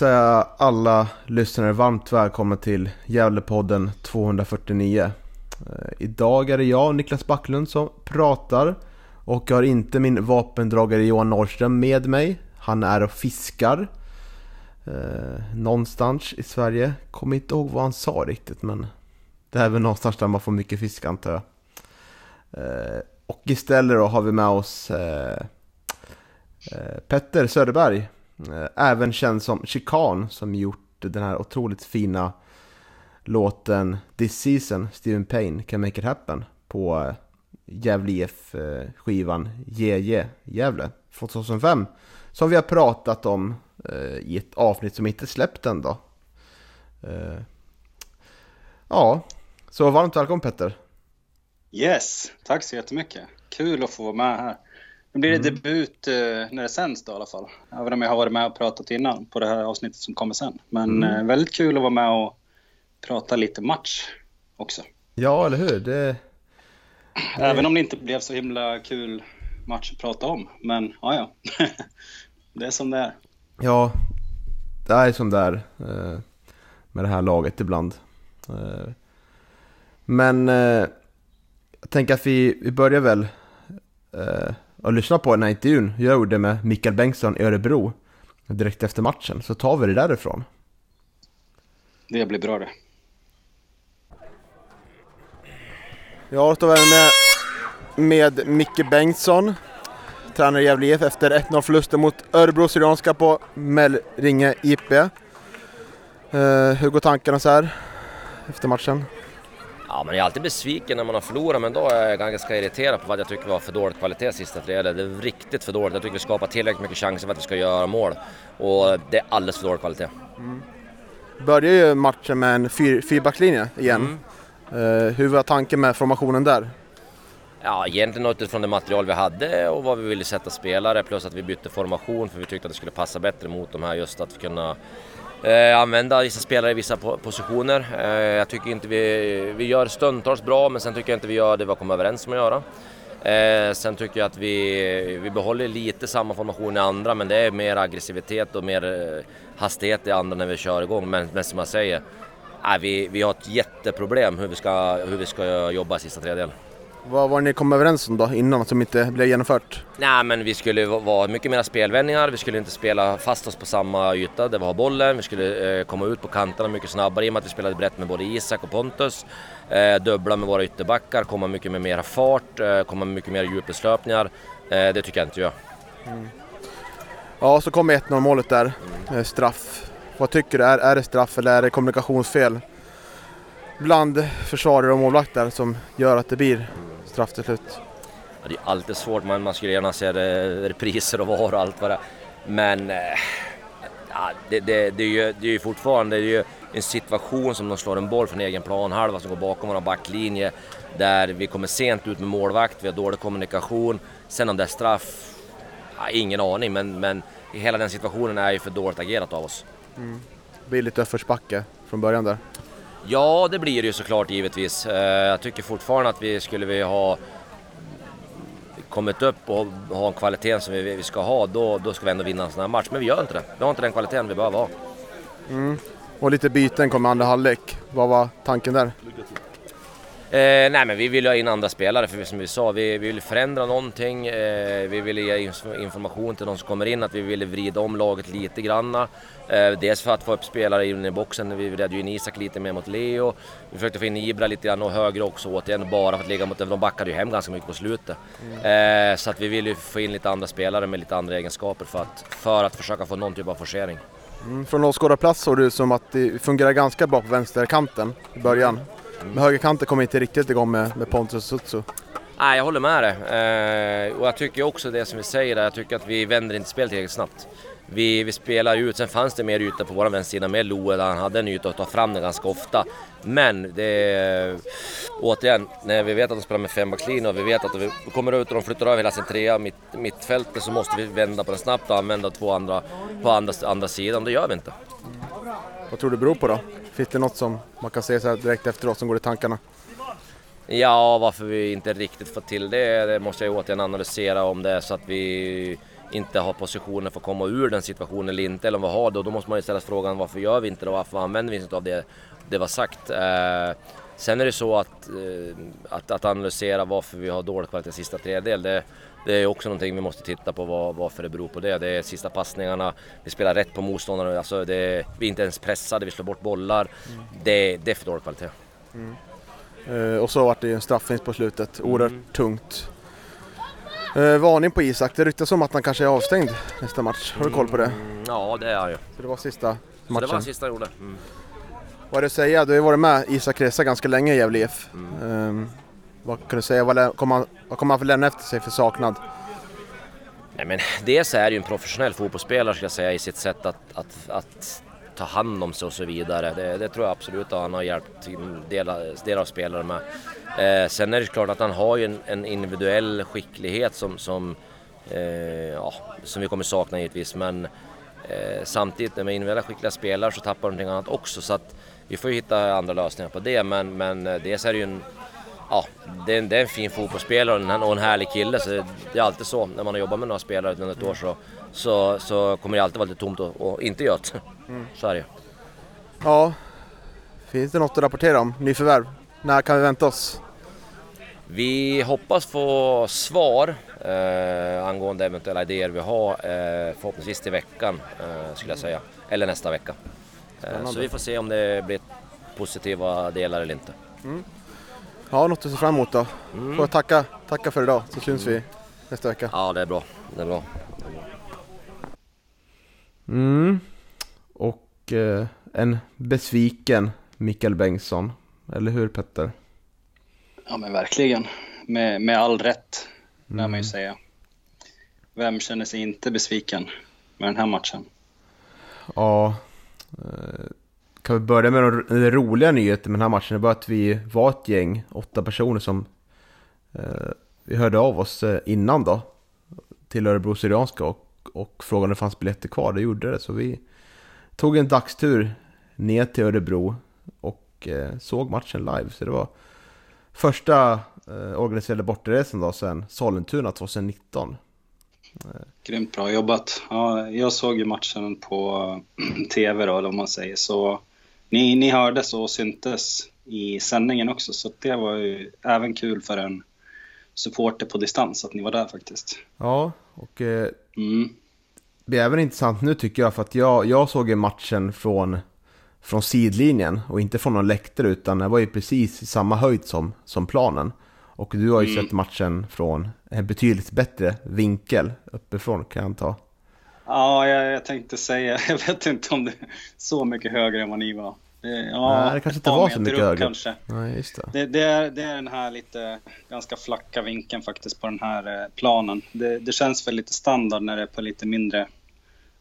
Då alla lyssnare varmt välkomna till Gävlepodden 249. Eh, idag är det jag, Niklas Backlund, som pratar och jag har inte min vapendragare Johan Norrström med mig. Han är och fiskar eh, någonstans i Sverige. Kommer inte ihåg vad han sa riktigt men det är väl någonstans där man får mycket fisk antar jag. Eh, och istället då har vi med oss eh, eh, Petter Söderberg Eh, även känd som Chikan som gjort den här otroligt fina låten This Season, Steven Payne Can Make It Happen på eh, Gävle IF-skivan eh, JJ Gävle från 2005 som vi har pratat om i ett avsnitt som inte släppt än då. Ja, så varmt välkommen Petter. Yes, tack så jättemycket. Kul att få vara med här. Nu blir det Mm. debut eh, när det sänds då i alla fall. Även om jag har varit med och pratat innan på det här avsnittet som kommer sen. Men Mm. eh, väldigt kul att vara med och prata lite match också. Ja, eller hur? Det, Även om det inte blev så himla kul match att prata om. Men ja, ja. det är som det är. Ja, det är som det är eh, med det här laget ibland. Men jag tänker att vi, vi börjar väl att lyssna på den här intervjun jag gjorde med Mikael Bengtsson i Örebro direkt efter matchen. Så tar vi det därifrån. Det blir bra det. Ja, då är vi med, med Micke Bengtsson, tränare i Gävle IF efter 1-0 förlusten mot Örebro Syrianska på Mellringe IP. Eh, hur går tankarna så här efter matchen? Ja, man är alltid besviken när man har förlorat, men då är jag ganska irriterad på vad jag tycker var för dålig kvalitet sista tredje. Det är riktigt för dåligt. Jag tycker vi skapar tillräckligt mycket chanser för att vi ska göra mål. Och det är alldeles för dålig kvalitet. Börjar ju matchen med en fyr, fyrbackslinje igen. Eh, hur var tanken med formationen där? Ja, egentligen utifrån det material vi hade och vad vi ville sätta spelare, plus att vi bytte formation för vi tyckte att det skulle passa bättre mot de här just att kunna eh, använda vissa spelare i vissa positioner. Eh, jag tycker inte vi, vi gör stundtals bra, men sen tycker jag inte vi gör det vi har kommit överens om att göra. Eh, sen tycker jag att vi, vi behåller lite samma formation i andra, men det är mer aggressivitet och mer eh, hastighet i andra när vi kör igång. Men, men som jag säger, eh, vi, vi har ett jätteproblem hur vi ska, hur vi ska jobba i sista tredjedelen. Vad var ni kom överens om då innan som inte blev genomfört? Nej men vi skulle va- vara mycket mer spelvändningar, vi skulle inte spela fast oss på samma yta där vi har bollen, vi skulle eh, komma ut på kanterna mycket snabbare i och med att vi spelade brett med både Isak och Pontus. Eh, dubbla med våra ytterbackar, komma mycket med mera fart, eh, komma med mycket mer djupledslöpningar. Eh, det tycker jag inte vi gör. Ja, så kom 1-0 målet där. Eh, straff. Vad tycker du? Är, är det straff eller är det kommunikationsfel? Bland försvarare och målvakter som gör att det blir straff till slut. Ja, det är alltid svårt, men man skulle gärna se re- repriser och VAR och allt vad det. Men eh, ja, det, det, det, är ju, det är ju fortfarande det är ju en situation som de slår en boll från egen planhalva som går bakom vår backlinje. Där vi kommer sent ut med målvakt, vi har dålig kommunikation. Sen om det är straff, ja, ingen aning. Men, men hela den situationen är ju för dåligt agerat av oss. Det blir lite uppförsbacke från början där. Ja, det blir det ju såklart givetvis. Eh, Jag tycker fortfarande att vi skulle vi ha kommit upp och ha en kvalitet som vi, ska ha, då, då ska vi ändå vinna en sån här match. Men vi gör inte det. Vi har inte den kvaliteten vi behöver ha. Och lite byten kom i andra halvlek. Vad var tanken där? Eh, nej men vi vill ha in andra spelare för som vi sa, vi, vi vill förändra någonting. Eh, vi vill ge inf- information till de som kommer in att vi vill vrida om laget lite granna. Eh, dels för att få upp spelare in i boxen, vi räddade ju in Isak lite mer mot Leo. Vi försökte få in Ibra lite grann och högre också återigen bara för att ligga mot dem. De backade ju hem ganska mycket på slutet. Eh, så att vi vill ju få in lite andra spelare med lite andra egenskaper för att, för att försöka få någon typ av forcering. Mm, från åskådarplats såg det ut som att det fungerar ganska bra på vänsterkanten i början. Men högerkanten kom inte riktigt igång med, med Pontus Sutsu. Nej, jag håller med dig. Eh, och jag tycker också det som vi säger, där, jag tycker att vi vänder inte spelet tillräckligt snabbt. Vi, vi spelar ut, sen fanns det mer yta på vår vänstersida med Loe där han hade en yta att ta fram den ganska ofta. Men det återigen, när vi vet att de spelar med fembackslinje och vi vet att vi kommer ut och de flyttar över hela sin trea mitt, mittfältet så måste vi vända på den snabbt och använda två andra på andra, andra sidan. Det gör vi inte. Vad tror du det beror på då? Finns det något som man kan se så direkt efteråt som går i tankarna? Ja, varför vi inte riktigt får till det, det måste jag återigen analysera om det är så att vi inte har positioner för att komma ur den situationen eller inte, eller om vi har det. Och då måste man ju ställa frågan varför gör vi inte det? Varför använder vi inte av det, det var sagt? Eh, sen är det så att, eh, att, att, analysera varför vi har dålig kvalitet sista tredjedel, det, det är också någonting vi måste titta på var, varför det beror på det. Det är sista passningarna, vi spelar rätt på motståndarna, alltså det, vi är inte ens pressade, vi slår bort bollar. Mm. Det, det är för dålig kvalitet. Mm. Eh, och så vart det en straffvinst på slutet, oerhört mm. tungt. Eh, varning på Isak, det ryktas om att han kanske är avstängd nästa match. Har du koll på det? Mm, ja, det är han ju. Så det var sista matchen? Så det var sista jag gjorde. Mm. Vad är det att säga? Du har ju varit med Isak Resa ganska länge i Gävle IF. Mm. Eh, vad kan du säga? Vad kommer han, vad kommer han få lämna efter sig för saknad? Nej, men dels är det ju en professionell fotbollsspelare ska jag säga i sitt sätt att, att, att ta hand om sig och så vidare. Det, det tror jag absolut att han har hjälpt delar, delar av spelare med. Eh, sen är det klart att han har ju en, en individuell skicklighet som, som, eh, ja, som vi kommer sakna givetvis. Men eh, samtidigt med individuella skickliga spelare så tappar de någonting annat också. Så att vi får ju hitta andra lösningar på det. Men, men eh, dels är det ju en ja, det är, en, det är en fin fotbollsspelare och en, och en härlig kille. Så det är alltid så när man har jobbat med några spelare under ett år så, så, så kommer det alltid vara lite tomt och, och inte gött. Mm. Så är det Ja, finns det något att rapportera om? Nyförvärv? När kan vi vänta oss? Vi hoppas få svar eh, angående eventuella idéer vi har eh, förhoppningsvis till veckan eh, skulle jag säga. Eller nästa vecka. Eh, så vi får se om det blir positiva delar eller inte. Mm. Ja, något att se fram emot då. Mm. Får jag tacka, tacka för idag så syns vi nästa vecka. Ja, det är bra. Det är bra. Mm. Och eh, en besviken Mikael Bengtsson. Eller hur Petter? Ja men verkligen. Med, med all rätt, mm. lär man ju säga. Vem känner sig inte besviken med den här matchen? Ja, eh, kan vi börja med den roliga nyheten med den här matchen? Det var att vi var ett gäng, åtta personer som eh, vi hörde av oss eh, innan då till Örebro Syrianska och, och frågade om det fanns biljetter kvar. Det gjorde det, så vi tog en dagstur ner till Örebro och eh, såg matchen live. Så det var första eh, organiserade bortaresan då sen Sollentuna 2019. Grymt bra jobbat. Ja, jag såg ju matchen på TV då, eller om man säger så. Ni, ni hördes och syntes i sändningen också, så det var ju även kul för en supporter på distans att ni var där faktiskt. Ja, och eh, mm. det är även intressant nu tycker jag för att jag, jag såg ju matchen från, från sidlinjen och inte från någon läktare utan det var ju precis i samma höjd som, som planen. Och du har ju mm. sett matchen från en betydligt bättre vinkel uppifrån kan jag anta. Ja, jag, jag, tänkte säga, jag vet inte om det är så mycket högre än vad ni var. ja, Nej, det kanske inte var så mycket högre. Kanske. Nej, just det. Det, det, är, det är den här lite ganska flacka vinkeln faktiskt på den här eh, planen. Det, det känns väl lite standard när det är på lite mindre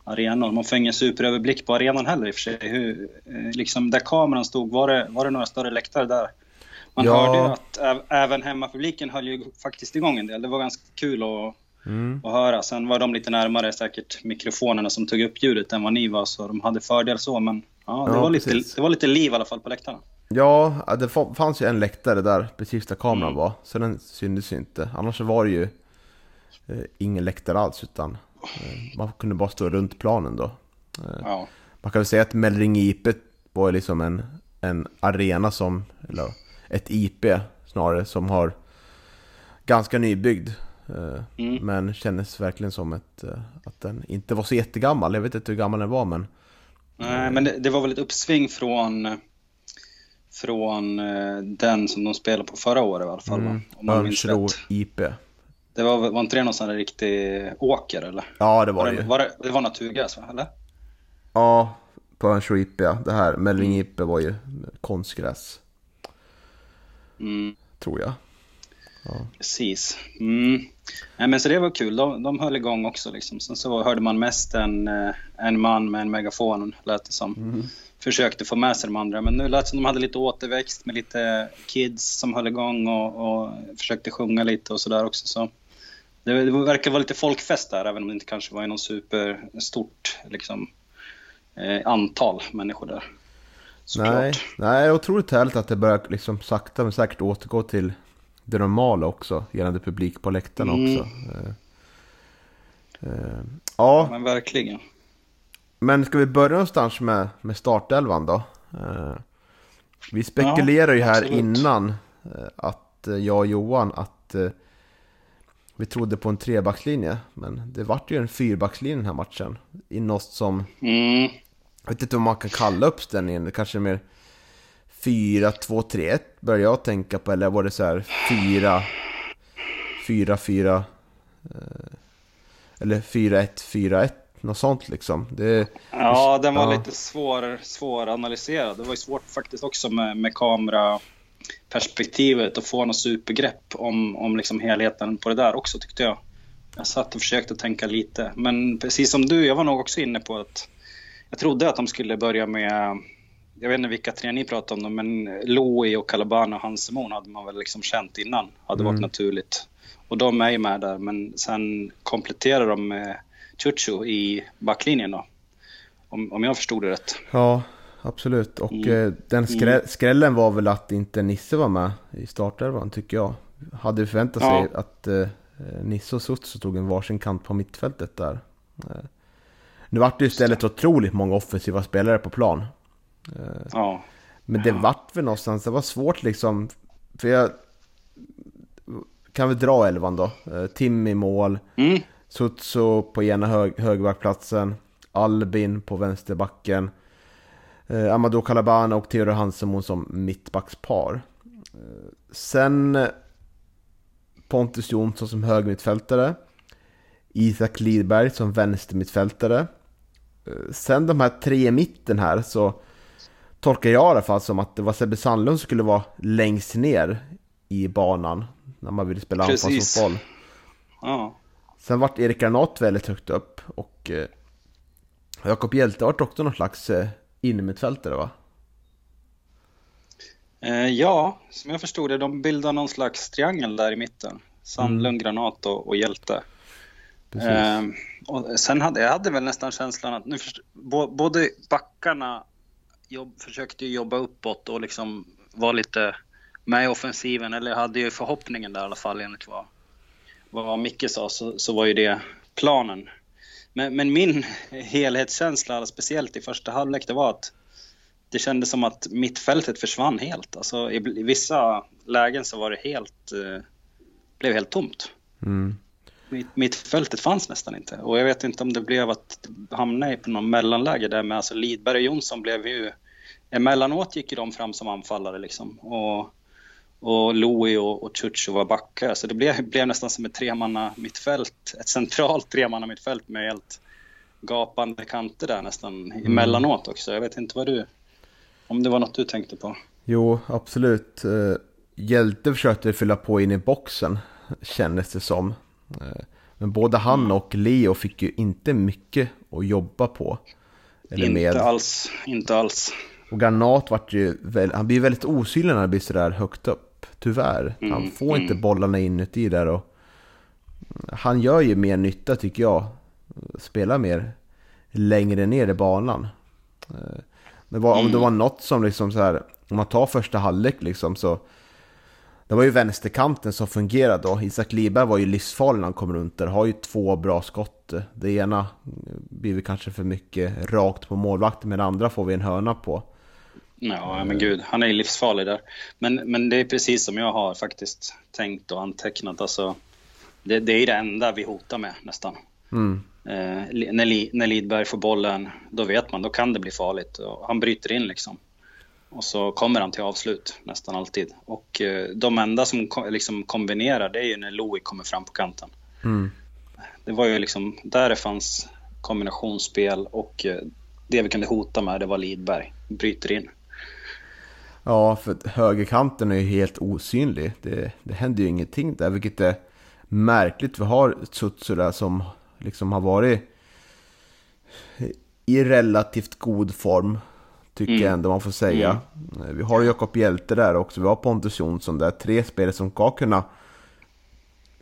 arenor. Man får ingen superöverblick på arenan heller i och för sig. Hur, eh, liksom där kameran stod, var det, var det några större läktare där? Man ja. hörde ju att även hemmapubliken höll ju faktiskt igång en del. Det var ganska kul att mm. att höra. Sen var de lite närmare säkert mikrofonerna som tog upp ljudet än vad ni var, så de hade fördel så. Men ja, det, ja, var, lite, det var lite liv i alla fall på läktarna. Ja, det fanns ju en läktare där precis där kameran mm. var, så den syntes ju inte. Annars var det ju eh, ingen läktare alls, utan man kunde bara stå runt planen då. Eh, ja. Man kan väl säga att Mellring IP var liksom en, en arena som, eller ett IP snarare, som har ganska nybyggd. Eh, mm. Men kändes verkligen som ett, eh, att den inte var så jättegammal. Jag vet inte hur gammal den var men... Nej, men det, det var väl ett uppsving från, från den som de spelade på förra året i alla fall. Mm. Örnsköldsvik IP. Det var, var inte det någon sån där riktig åker eller? Ja det var, var det ju. Var det, det var naturgräs va? Eller? Ja, på Örnsköldsvik ja. Det här Mellingippe var ju konstgräs. Mm. Tror jag. Precis. Mm. Nej, men så det var kul. De, de höll igång också. Liksom. Sen så hörde man mest en, eh, en man med en megafon, lät det som. Försökte få med sig de andra. Men nu lät det som de hade lite återväxt med lite kids som höll igång och, och försökte sjunga lite och sådär också. Så det, det verkar vara lite folkfest där, även om det inte kanske var i någon superstort liksom, eh, antal människor där. Såklart. Nej, nej, otroligt härligt att det börjar liksom sakta men säkert återgå till det normala också. Gällande publik på läktarna Mm. också. Eh, eh, ja, Men verkligen. men ska vi börja någonstans med, med startelvan då? Eh, vi spekulerar ju här absolut. innan eh, att eh, jag och Johan att vi trodde på en trebackslinje. Men det vart ju en fyrbackslinje den här matchen. I något som Mm. jag vet inte om man kan kalla uppställningen, det kanske är mer 4-2-3-1 börjar jag tänka på, eller var det så här 4 4-4 eh, eller 4-1-4-1, något sånt liksom. Det, Ja, den var Ja. lite svår, svåranalyserad. Det var ju svårt faktiskt också med, med kameraperspektivet att få något supergrepp om, om liksom helheten på det där också tyckte jag. Jag satt och försökte tänka lite. Men precis som du, jag var nog också inne på att jag trodde att de skulle börja med, jag vet inte vilka tre ni pratade om, men Louis och Calabano och Hansemon hade man väl liksom känt innan. Hade varit naturligt. Och de är ju med där, men sen kompletterar de med Chucho i backlinjen då. Om, om jag förstod det rätt. ja, absolut. Och Mm. eh, den skrä, skrällen var väl att inte Nisse var med i startelvan, tycker jag. Hade förväntat sig Ja. att eh, Nisse och Sutsu tog en varsin kant på mittfältet där. Eh, nu vart det istället otroligt många offensiva spelare på plan. Ja, Men det vart väl någonstans, det var svårt liksom. För jag kan vi dra elvan då. Eh, Tim i mål, mm. Sutsu på ena hög, högerbackplatsen, Albin på vänsterbacken, eh, Amadou Calabana och Theodor Hansemon som mittbackspar. Eh, sen Pontus Jonsson som högermittfältare, Isak Lidberg som vänstermittfältare. Eh, sen de här tre i mitten här så tolkar jag i alla fall som att det var Sebbe Sandlund som skulle vara längst ner i banan när man ville spela anfallsfotboll. ja. Sen vart Erik Granat väldigt högt upp och eh, Jakob Hjelte vart också någon slags eh, innermittfältare va? Eh, ja, som jag förstod det, de bildar någon slags triangel där i mitten. Sandlund, Granat och, och Hjälte. Eh, och sen hade jag hade väl nästan känslan att nu först, bo, både backarna jobb, försökte ju jobba uppåt och liksom vara lite med i offensiven, eller hade ju förhoppningen där i alla fall enligt vad, vad Micke sa, så, så var ju det planen. Men, men min helhetskänsla, speciellt i första halvlek, det var att det kändes som att mittfältet försvann helt. Alltså, i, I vissa lägen så var det helt, eh, blev helt tomt. Mm. Mitt, mittfältet fanns nästan inte. Och jag vet inte om det blev att hamna i på någon mellanläge där med alltså Lidberg och Jonsson blev ju... Emellanåt gick ju de fram som anfallare liksom. Och, och Louis och, och Chucho var backar. Så det blev, blev nästan som ett tremanna mittfält. Ett centralt tremanna mittfält med helt gapande kanter där nästan emellanåt också. Jag vet inte vad du... Om det var något du tänkte på. Jo, absolut. Eh, Hjälte försökte fylla på in i boxen, kändes det som. Eh, Men både han och Leo fick ju inte mycket att jobba på. Eller inte med. alls. Inte alls. Och Granat vart ju, han blir väldigt osynlig när han blir sådär högt upp. Tyvärr. Han Mm, får inte bollarna inuti där och han gör ju mer nytta tycker jag. Spelar mer längre ner i banan. Eh, Men vad, om det var något som liksom så här, om man tar första halvlek liksom så det var ju vänsterkanten som fungerade då. Isak Liberg var ju livsfarlig när han kom runt där. Har ju två bra skott. Det ena blir vi kanske för mycket rakt på målvakten men det andra får vi en hörna på. Ja, men gud, han är ju livsfarlig där. Men, men det är precis som jag har faktiskt tänkt och antecknat. Alltså, det, det är det enda vi hotar med nästan. Mm. Eh, när, när Lidberg får bollen, då vet man, då kan det bli farligt. Och han bryter in liksom. Och så kommer han till avslut nästan alltid. Och eh, de enda som ko- liksom kombinerar, det är ju när Louis kommer fram på kanten. Mm. Det var ju liksom där det fanns kombinationsspel och eh, det vi kunde hota med, det var Lidberg. Bryter in. Ja, för högerkanten är ju helt osynlig. Det, det händer ju ingenting där, vilket är märkligt. Vi har Tsutsura som liksom har varit i relativt god form. Tycker mm. jag ändå man får säga. Mm. Vi har Jakob Hjälte där också. Vi har Pontus Jonsson där. Tre spelare som ska kunna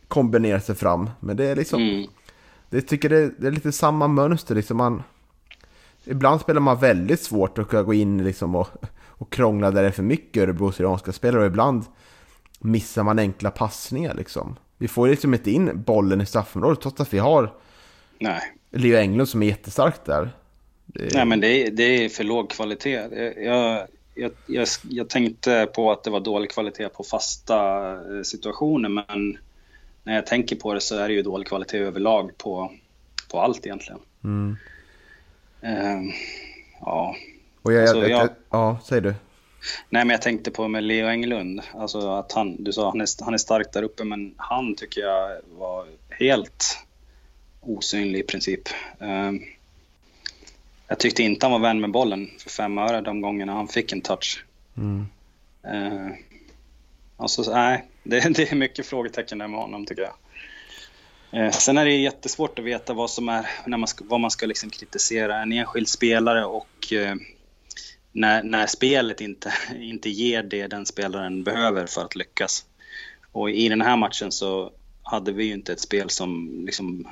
kombinera sig fram. Men det är liksom... Mm. Det tycker det, det, är lite samma mönster liksom. Man, ibland spelar man väldigt svårt att gå in liksom och, och krångla där det är för mycket Örebro Syrianska spelare. Och ibland missar man enkla passningar liksom. Vi får liksom inte in bollen i straffområdet trots att vi har Nej. Leo Englund som är jättestark där. Det... Nej men det är, det är för låg kvalitet. Jag, jag, jag, jag, tänkte på att det var dålig kvalitet på fasta eh, situationer men när jag tänker på det så är det ju dålig kvalitet överlag på, på allt egentligen. Mm. Uh, ja. Och jag, alltså, jag, ja, säg du. Nej men jag tänkte på med Leo Englund. Alltså att han, du sa han är, han är stark där uppe men han tycker jag var helt osynlig i princip. Uh, jag tyckte inte han var vän med bollen för fem öre de gångerna han fick en touch. Mm. Uh, alltså, nej, det, det, är mycket frågetecken där med honom tycker jag. Uh, sen är det jättesvårt att veta vad som är, när man ska, vad man ska liksom kritisera en enskild spelare och uh, när, när spelet inte, inte ger det den spelaren behöver för att lyckas. Och i den här matchen så hade vi ju inte ett spel som liksom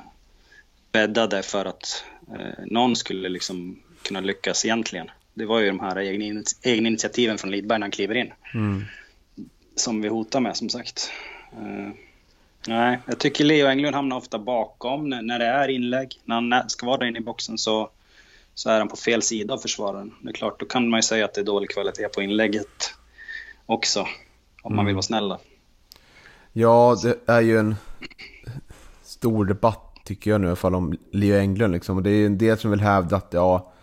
bäddade för att eh, någon skulle liksom kunna lyckas egentligen. Det var ju de här egna, egna initiativen från Lidberg när han kliver in. Mm. Som vi hotar med som sagt. Uh, nej, jag tycker Leo Englund hamnar ofta bakom när, när det är inlägg. När han ska vara där inne i boxen så, så är han på fel sida av försvararen. Det är klart, då kan man ju säga att det är dålig kvalitet på inlägget också. Om mm. man vill vara snäll då. Ja, det är ju en stor debatt tycker jag nu i alla fall om Leo Englund liksom. Och det är en del som vill hävda att ja,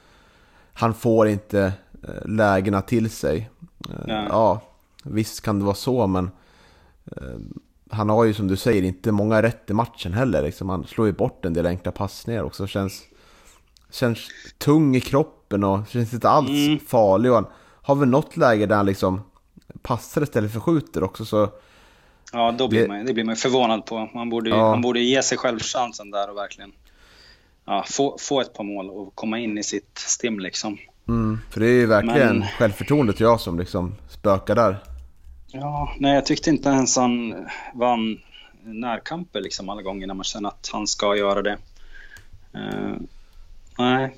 han får inte eh, lägena till sig. Eh, ja. ja, visst kan det vara så men eh, han har ju som du säger inte många rätt i matchen heller. Liksom. Han slår ju bort en del enkla passningar också. Känns, känns tung i kroppen och känns inte alls mm. farlig. Och han har väl något läge där han liksom passar istället för skjuter också. Så Ja, då blir det, man, det blir man förvånad på. Man borde, ja. man borde ge sig själv chansen där och verkligen ja, få, få ett par mål och komma in i sitt stim liksom. Mm, för det är ju verkligen Men, självförtroendet jag som liksom spökar där. Ja, nej jag tyckte inte ens han vann närkamper liksom alla gånger när man känner att han ska göra det. Nej.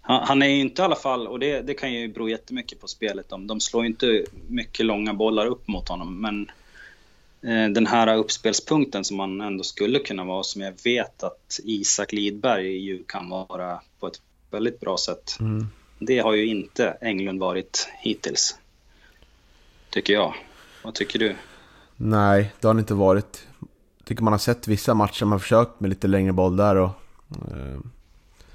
Han, han, är ju inte i alla fall, och det, det kan ju bero jättemycket på spelet. De, de slår ju inte mycket långa bollar upp mot honom, men Eh, den här uppspelspunkten som man ändå skulle kunna vara, som jag vet att Isak Lidberg ju kan vara på ett väldigt bra sätt. Mm. Det har ju inte Englund varit hittills. Tycker jag. Vad tycker du? Nej, det har han inte varit. Tycker man har sett vissa matcher man försökt med lite längre boll där och... Eh,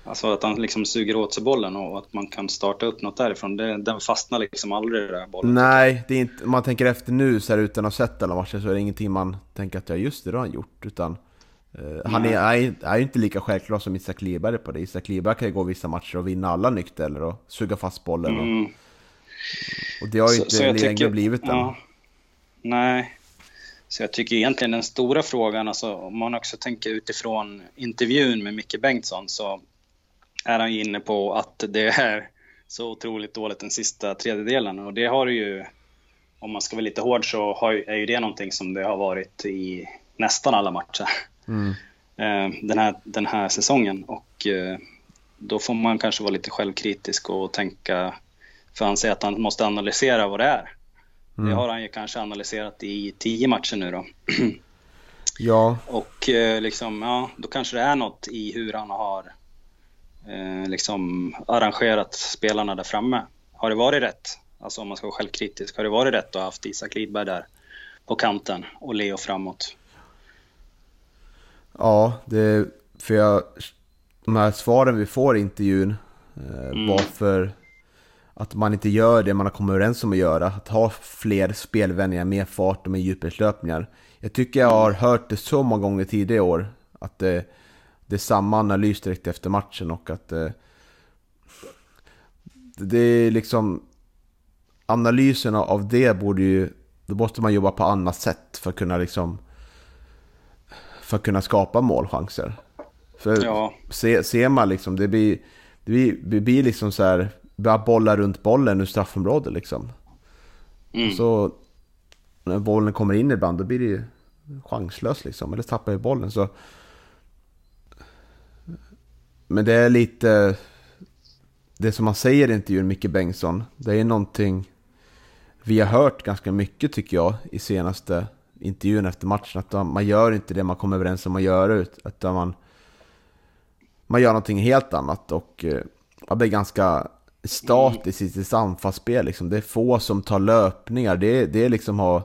Alltså att han liksom suger åt sig bollen och att man kan starta upp något därifrån. Det, den fastnar liksom aldrig den där bollen. Nej, det är inte, man tänker efter nu så här, utan att ha sett alla matcher så är det ingenting man tänker att ja just det, det har han gjort. Utan eh, han är, är, är ju inte lika självklar som Isak Liberg på det. Isak Liberg kan ju gå vissa matcher och vinna alla nykter eller och suga fast bollen. Och, mm. och det har ju så, inte längre blivit än. Ja, nej, så jag tycker egentligen den stora frågan, alltså, om man också tänker utifrån intervjun med Micke Bengtsson, så är han inne på att det är så otroligt dåligt den sista tredjedelen. Och det har ju, om man ska vara lite hård, så har, är ju det någonting som det har varit i nästan alla matcher. Mm. Eh, den, här, den här säsongen. Och eh, då får man kanske vara lite självkritisk och tänka, för han säger att han måste analysera vad det är. Mm. Det har han ju kanske analyserat i tio matcher nu då. Ja. Och eh, liksom, ja, då kanske det är något i hur han har eh, liksom arrangerat spelarna där framme. Har det varit rätt? Alltså om man ska vara självkritisk. Har det varit rätt att ha haft Isak Lidberg där på kanten och Leo framåt? Ja, det, för jag, de här svaren vi får i intervjun eh, mm. varför att man inte gör det man har kommit överens om att göra. Att ha fler spelvändningar, mer fart och mer djupledslöpningar. Jag tycker jag har hört det så många gånger tidigare i år. Att det, det är samma analys direkt efter matchen och att eh, det är liksom analyserna av det borde ju, då måste man jobba på annat sätt för att kunna liksom för att kunna skapa målchanser. För Ja. se, ser man liksom, det blir, det blir, det blir liksom så här, bara bolla runt bollen ur straffområdet liksom. Mm. Så när bollen kommer in ibland då blir det ju chanslöst liksom, eller tappar ju bollen så. Men det är lite, det som man säger i intervjun Micke Bengtsson, det är någonting vi har hört ganska mycket tycker jag i senaste intervjun efter matchen. Att man gör inte det man kommer överens om att göra, ut- utan man, man gör någonting helt annat och eh, man blir ganska statiskt i sitt anfallsspel. Liksom. Det är få som tar löpningar. Det, det är liksom har,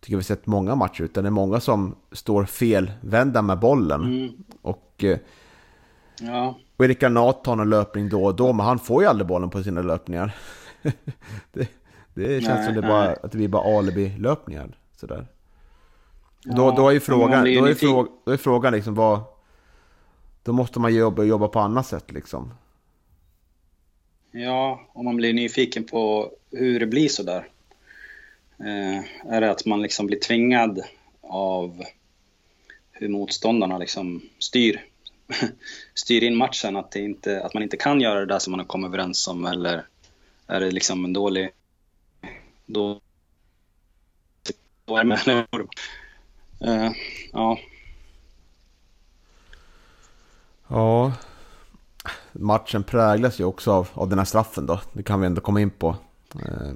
tycker vi sett många matcher, utan det är många som står felvända med bollen. Mm. Och eh, Ja. och Erik Granat tar någon löpning då och då, men han får ju aldrig bollen på sina löpningar. det, det känns Nej, som det bara, att det blir bara alibi-löpningar. Sådär. Ja, då, då är ju frågan, då är fråga, då är frågan liksom vad... Då måste man jobba, jobba på annat sätt liksom. Ja, om man blir nyfiken på hur det blir så där. Eh, är det att man liksom blir tvingad av hur motståndarna liksom styr, styr in matchen, att, inte, att man inte kan göra det där som man har kommit överens om, eller är det liksom en dålig... Då, då är det eh, ja, Ja. Matchen präglas ju också av, av den här straffen då. Det kan vi ändå komma in på. Eh,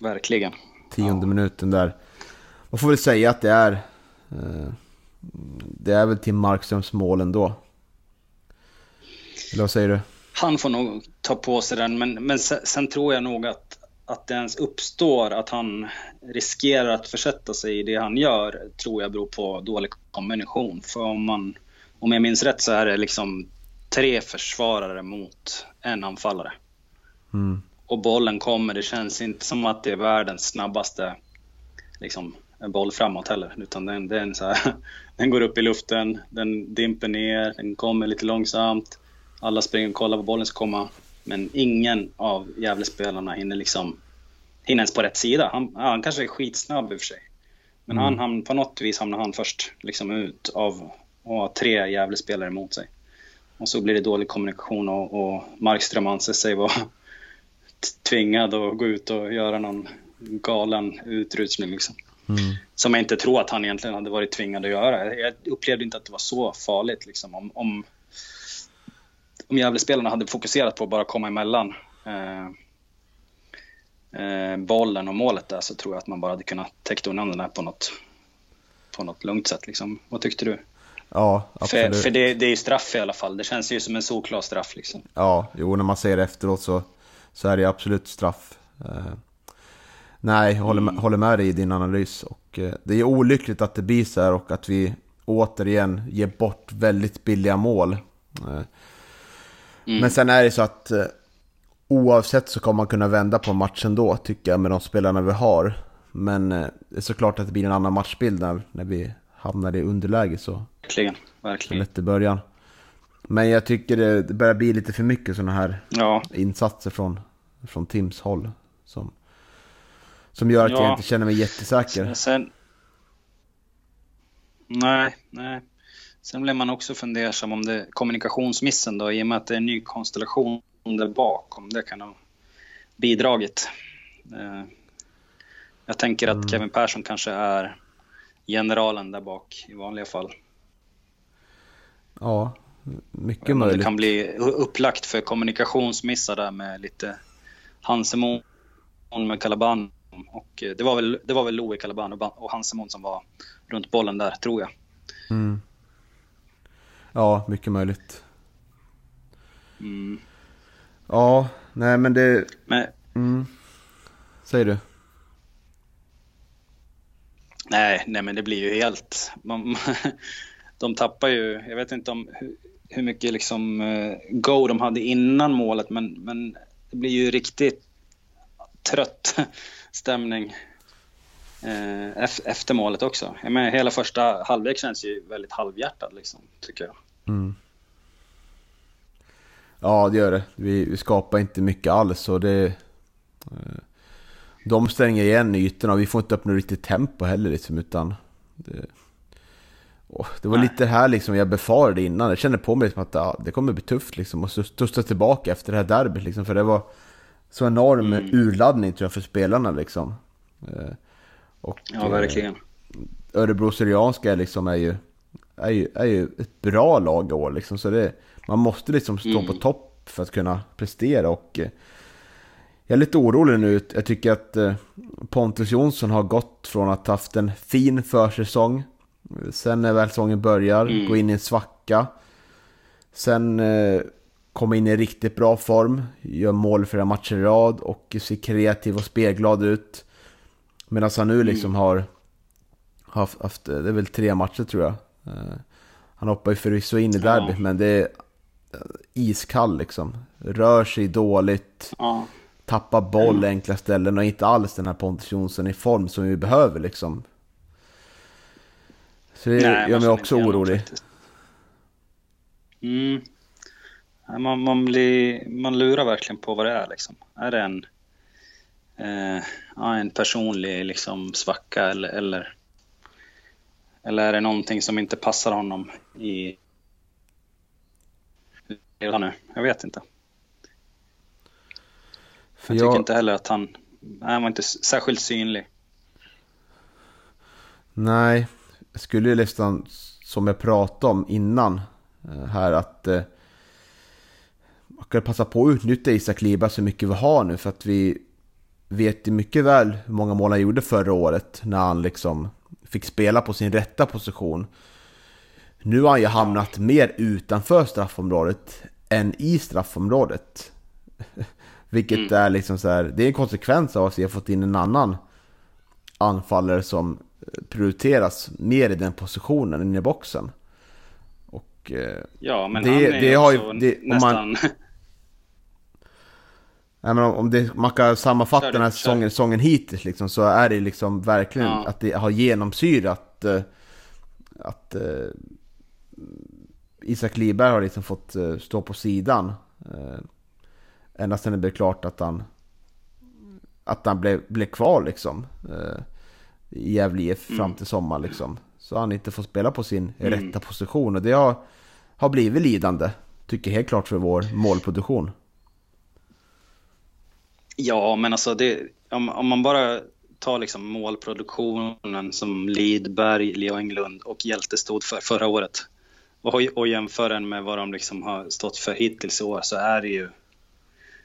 verkligen. tionde minuten där. Man får väl säga att det är... Eh, det är väl Tim Markströms mål ändå. Eller vad säger du? Han får nog ta på sig den, men, men sen, sen tror jag nog att, att det ens uppstår att han riskerar att försätta sig i det han gör, tror jag beror på dålig kombination. För om, man, om jag minns rätt så är det liksom tre försvarare mot en anfallare. Mm. Och bollen kommer, det känns inte som att det är världens snabbaste liksom, boll framåt heller. Utan den, den, så här, den går upp i luften, den dimper ner, den kommer lite långsamt. Alla springer och kollar var bollen ska komma. Men ingen av Gävlespelarna hinner liksom hinner ens på rätt sida. Han, han kanske är skitsnabb i och för sig. Men han, han, på något vis hamnar han först liksom ut av att ha tre Gävlespelare emot sig. Och så blir det dålig kommunikation och, och Markström anser sig vara tvingad att gå ut och göra någon galen utrusning liksom. Mm. Som jag inte tror att han egentligen hade varit tvingad att göra. Jag upplevde inte att det var så farligt liksom. Om, om, om Gävlespelarna hade fokuserat på att bara komma emellan eh, eh, bollen och målet där så tror jag att man bara hade kunnat täcka undan den här på något, på något lugnt sätt. Liksom. Vad tyckte du? Ja, För, absolut. för det, det är ju straff i alla fall. Det känns ju som en solklar straff. Liksom. Ja, jo, när man ser det efteråt så, så är det absolut straff. Eh, nej, jag håller med, håller med dig i din analys. Och, eh, det är olyckligt att det blir så här och att vi återigen ger bort väldigt billiga mål. Eh, Men sen är det så att eh, oavsett så kommer man kunna vända på matchen då, tycker jag, med de spelarna vi har. Men eh, det är såklart att det blir en annan matchbild när, när vi hamnar i underläge så Verkligen. Verkligen. lätt i början. Men jag tycker det, det börjar bli lite för mycket sådana här Ja, insatser från, från Tims håll. Som, som gör att Ja. jag inte känner mig jättesäker. Sen... Nej, nej. Sen blev man också fundersam om det kommunikationsmissen då i och med att det är en ny konstellation där bak. Om det kan ha bidragit. Eh, Jag tänker att Kevin Persson kanske är generalen där bak i vanliga fall. Ja, mycket Om det möjligt. kan bli upplagt för kommunikationsmissar där med lite Hansemon med Calaban. Och eh, det var väl, det var väl Louis Calaban och Ba- och Hansemon som var runt bollen där, tror jag. Mm. Ja, mycket möjligt. Mm. Ja, nej men det... Men Mm. Säger du? nej, nej, men det blir ju helt... Man, de tappar ju, jag vet inte om hur, mycket liksom eh, go de hade innan målet, men, men det blir ju riktigt trött stämning efter målet också. Jag menar, hela första halvlek känns ju väldigt halvhjärtad liksom, tycker jag. Mm. Ja, det gör det. Vi, vi skapar inte mycket alls och det... Eh, de stänger igen ytorna och vi får inte upp något riktigt tempo heller liksom, utan... Det, det var Nej. lite här liksom jag befarade innan. Jag kände på mig liksom att ja, det kommer bli tufft liksom att studsa tillbaka efter det här derbyt liksom. För det var så enorm mm. urladdning tror jag för spelarna liksom. Eh, och, ja, verkligen. Örebro Syrianska liksom är ju, är ju, är ju ett bra lag i år liksom. Så det, man måste liksom stå mm. på topp för att kunna prestera och eh, jag är lite orolig nu. Jag tycker att eh, Pontus Jonsson har gått från att ha haft en fin försäsong. Sen när väl säsongen börjar, mm. gå in i en svacka. Sen eh, komma in i riktigt bra form, gör mål flera matcher i rad och ser kreativ och spelglad ut. Medan han nu mm. liksom har haft, haft, det är väl tre matcher tror jag. Han hoppar ju förvisso in i derbyt, ja. men det är iskall liksom. Rör sig dåligt. Ja. Tappar boll mm. enkla ställen och inte alls den här Pontus Jonsson i form som vi behöver liksom. Så det Nej, gör mig också orolig. Mm. Man, man, blir, man lurar verkligen på vad det är liksom. Är det en, eh, en personlig liksom, svacka eller, eller, eller är det någonting som inte passar honom i nu. Jag vet inte. För jag, jag tycker inte heller att han, han var inte särskilt synlig. Nej, jag skulle ju nästan, som jag pratade om innan eh, här, att eh, man kan passa på att utnyttja Isak Liba så mycket vi har nu för att vi vet ju mycket väl hur många mål han gjorde förra året när han liksom fick spela på sin rätta position. Nu har han ju hamnat mer utanför straffområdet än i straffområdet. Vilket mm. är liksom så här, det är en konsekvens av att vi har fått in en annan anfallare som prioriteras mer i den positionen än i boxen. Och eh, ja, men det, han är det har ju, det, nästan... Man, Nej, men om det, man kan sammanfatta den här säsongen, säsongen hittills liksom, så är det liksom verkligen ja. att det har genomsyrat uh, att uh, Isak Liberg har liksom fått uh, stå på sidan. Uh, ända sedan det blev klart att han, att han blev, blev kvar liksom. Uh, I Gävle IF mm. fram till sommar liksom. Så han inte får spela på sin mm. rätta position. Och det har, har blivit lidande. Tycker helt klart för vår målproduktion. Ja, men alltså det, om, om man bara tar liksom målproduktionen som Lidberg, Leo Englund och Hjälte stod för förra året och, och jämför den med vad de liksom har stått för hittills i år så är det ju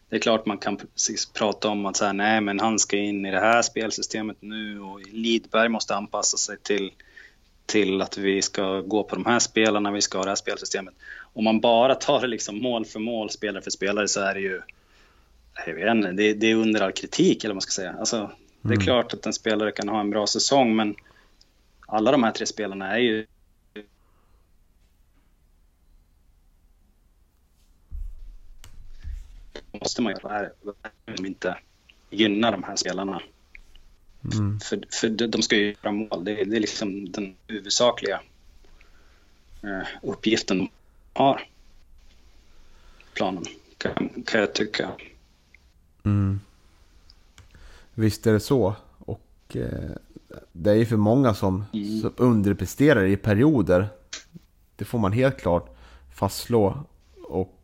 det är klart man kan prata om att säga nej men han ska in i det här spelsystemet nu och Lidberg måste anpassa sig till, till att vi ska gå på de här spelarna, vi ska ha det här spelsystemet. Om man bara tar det liksom mål för mål, spelare för spelare så är det ju jag vet inte, det, det är under all kritik eller vad man ska säga. Alltså, det är mm. klart att en spelare kan ha en bra säsong men alla de här tre spelarna är ju måste man göra här om inte gynna de här spelarna. Mm. För, för de ska ju göra mål. Det är, det är liksom den huvudsakliga eh, uppgiften de har. Planen, kan, kan jag tycka. Mm. Visst är det så. Och eh, det är ju för många som, mm. som underpresterar i perioder. Det får man helt klart fastslå. Och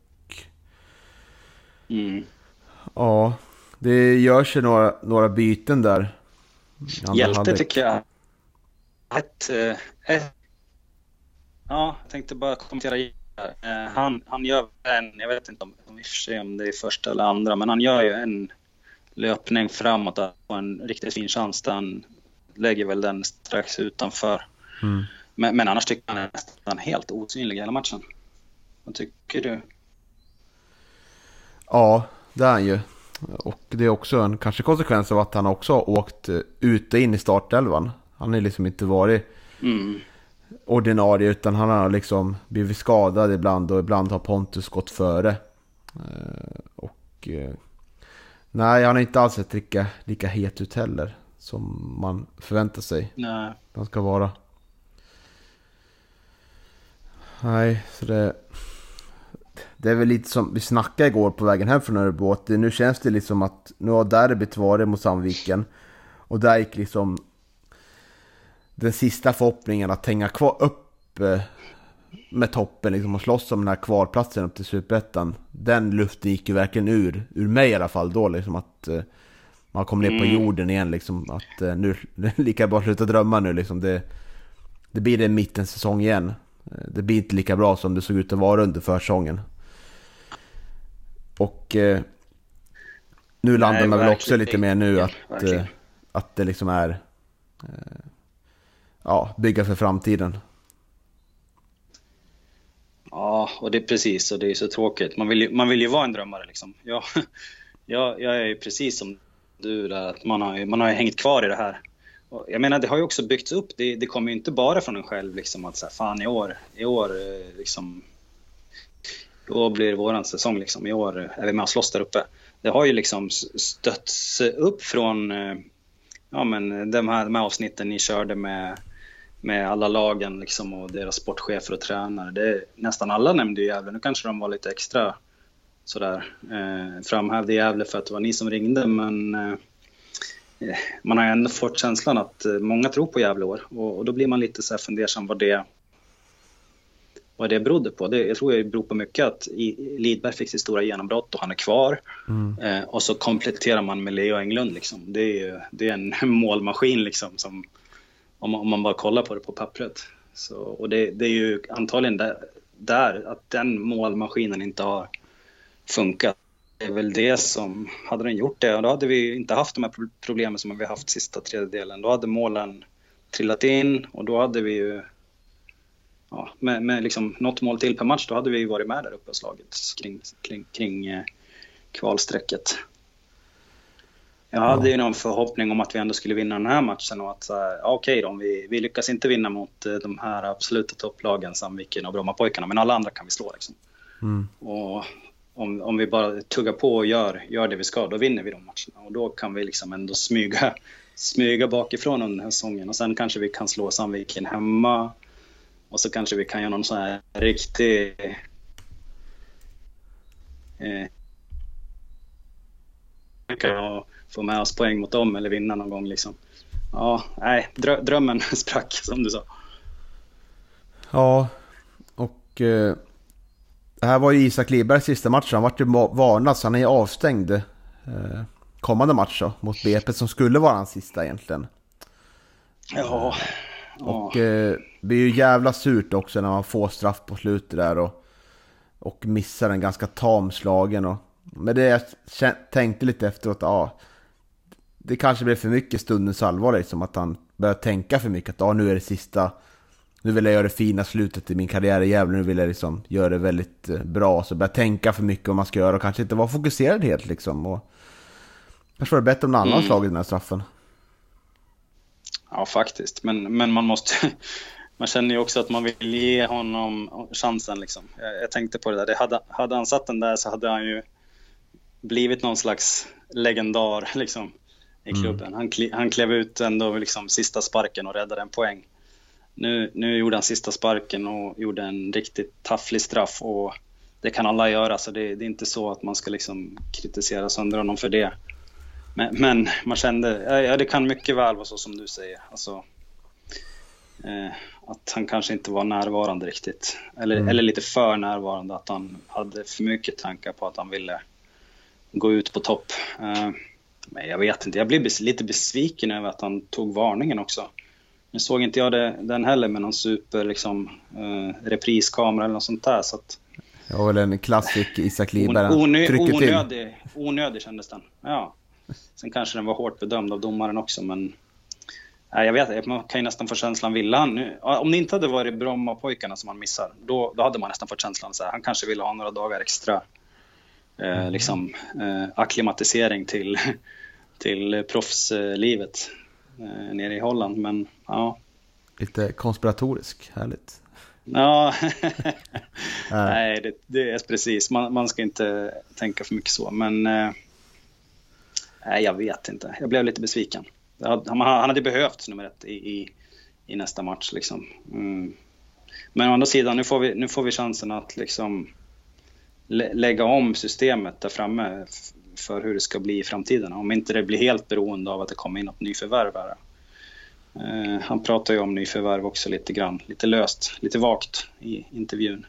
Mm. Ja, det görs ju några, några byten där. Hjälte tycker jag. Ett, eh, ett, ja, jag tänkte bara kommentera han, han gör en, jag vet inte om, om, om det är första eller andra, men han gör ju en löpning framåt och en riktigt fin chans där han lägger väl den strax utanför. Mm. Men, men annars tycker jag han är nästan helt osynlig hela matchen. Vad tycker du? Ja, det är han ju. Och det är också en kanske konsekvens av att han också har åkt ut och in i startelvan. Han har liksom inte varit mm. Ordinarie utan han har liksom blivit skadad ibland och ibland har Pontus gått före. Eh, och eh, nej, han har inte alls sett lika, lika het ut heller som man förväntar sig. Nej. Han ska vara. Nej, så det det är väl lite som vi snackade igår på vägen hem från Örebro. Att det, nu känns det liksom att nu har derbyt varit mot Sandviken. Och där gick liksom den sista förhoppningen att hänga kvar upp eh, med toppen liksom och slåss om den här kvalplatsen upp till Superettan. Den luften gick ju verkligen ur, ur mig i alla fall då liksom att eh, man kom ner på Mm. jorden igen liksom. Att eh, nu, lika bra att sluta drömma nu liksom. Det, det blir det mittens säsong igen. Det blir inte lika bra som det såg ut att vara under försäsongen. Och eh, nu landar man väl också lite mer nu att, eh, att det liksom är eh, ja, bygga för framtiden. Ja, och det är precis, och det är så tråkigt. Man vill ju, man vill ju vara en drömmare liksom. Jag, jag, jag är ju precis som du där, att man har, ju- man har ju hängt kvar i det här. Och jag menar, det har ju också byggts upp. Det, det kommer ju inte bara från en själv liksom att säga, fan i år, i år eh, liksom, i år blir det våran säsong liksom. I år eh, är vi med och slåss där uppe. Det har ju liksom stötts upp från, eh, ja men de här, de här avsnitten ni körde med med alla lagen liksom och deras sportchefer och tränare. Det, nästan alla nämnde Gävle. Nu kanske de var lite extra sådär eh, framhävde Gävle för att det var ni som ringde men eh, eh, man har ändå fått känslan att eh, många tror på Gävle år och, och då blir man lite så här fundersam vad det vad det berodde på. Det, jag tror det beror på mycket att i, Lidberg fick sitt stora genombrott och han är kvar. Eh, och så kompletterar man med Leo Englund. Liksom. Det, är ju, det är en målmaskin liksom, som, om, man- om man bara kollar på det på pappret. Så, och det, det är ju antagligen där, där att den målmaskinen inte har funkat. Det är väl det som, hade den gjort det, då hade vi inte haft de här problemen som vi haft sista tredjedelen. Då hade målen trillat in och då hade vi ju ja, med, med liksom något mål till per match, då hade vi varit med där uppe och slagit kring, kring, kring eh, kvalstrecket. Jag hade ju någon förhoppning om att vi ändå skulle vinna den här matchen och att ja, okej då, om vi, vi lyckas inte vinna mot eh, de här absoluta topplagen, Sandviken och Brommapojkarna, men alla andra kan vi slå liksom. Och om, om vi bara tuggar på och gör, gör det vi ska, då vinner vi de matcherna. Och då kan vi liksom ändå smyga, smyga bakifrån under den här säsongen. Och sen kanske vi kan slå Sandviken hemma. Och så kanske vi kan göra någon sån här riktig... Eh, kan få med oss poäng mot dem eller vinna någon gång liksom. Ja, nej, drö drömmen sprack som du sa. Ja, och eh, det här var ju Isak Libergs sista match. Han vart ju va- varnad så han är ju avstängd eh, kommande match då, mot BP som skulle vara hans sista egentligen. Ja, ja. Och eh, det är ju jävla surt också när man får straff på slutet där och, och missar en ganska tam slagen. Och, men det jag tänkte lite efteråt, ja. Det kanske blev för mycket stundens allvar liksom att han började tänka för mycket att ja, nu är det sista. Nu vill jag göra det fina slutet i min karriär i Gävle, nu vill jag liksom göra det väldigt eh, bra. Så började tänka för mycket om man ska göra och kanske inte vara fokuserad helt liksom. Och, kanske var det bättre om någon annan Mm. slagit den här straffen. Ja, faktiskt. Men, men man måste... Man känner ju också att man vill ge honom chansen. Liksom. Jag, jag tänkte på det där. Det hade, hade han satt den där så hade han ju blivit någon slags legendar liksom, i klubben. Han, kli, han klev ut ändå liksom, sista sparken och räddade en poäng. Nu, nu gjorde han sista sparken och gjorde en riktigt tafflig straff. Och det kan alla göra, så det, det är inte så att man ska liksom kritisera sönder honom för det. Men, men man kände, ja, det kan mycket väl vara så som du säger. Alltså, eh, att han kanske inte var närvarande riktigt. Eller, eller lite för närvarande, att han hade för mycket tankar på att han ville gå ut på topp. Eh, men jag vet inte, jag blev lite besviken över att han tog varningen också. Nu såg inte jag det, den heller med någon super liksom, eh, repriskamera eller något sånt där. Så att, var väl en klassisk Isak Liberg. Onö, onödig, onödig kändes den. Ja. Sen kanske den var hårt bedömd av domaren också, men... Nej, jag vet man kan ju nästan få känslan, ville han nu... ja, Om det inte hade varit Brommapojkarna som han missar, då, då hade man nästan fått känslan så här, han kanske ville ha några dagar extra eh, liksom, eh, akklimatisering till, till proffslivet eh, nere i Holland. Men ja, Lite konspiratorisk, härligt. Ja, nej det, det är precis. Man, man ska inte tänka för mycket så. Men eh, nej, jag vet inte. Jag blev lite besviken. Han hade behövt nummer ett i, i, i nästa match. Liksom. Mm. Men å andra sidan, nu får vi, nu får vi chansen att liksom lägga om systemet där framme för hur det ska bli i framtiden. Om inte det blir helt beroende av att det kommer in något nyförvärv här. Eh, han pratar ju om nyförvärv också lite grann, lite löst, lite vagt i intervjun.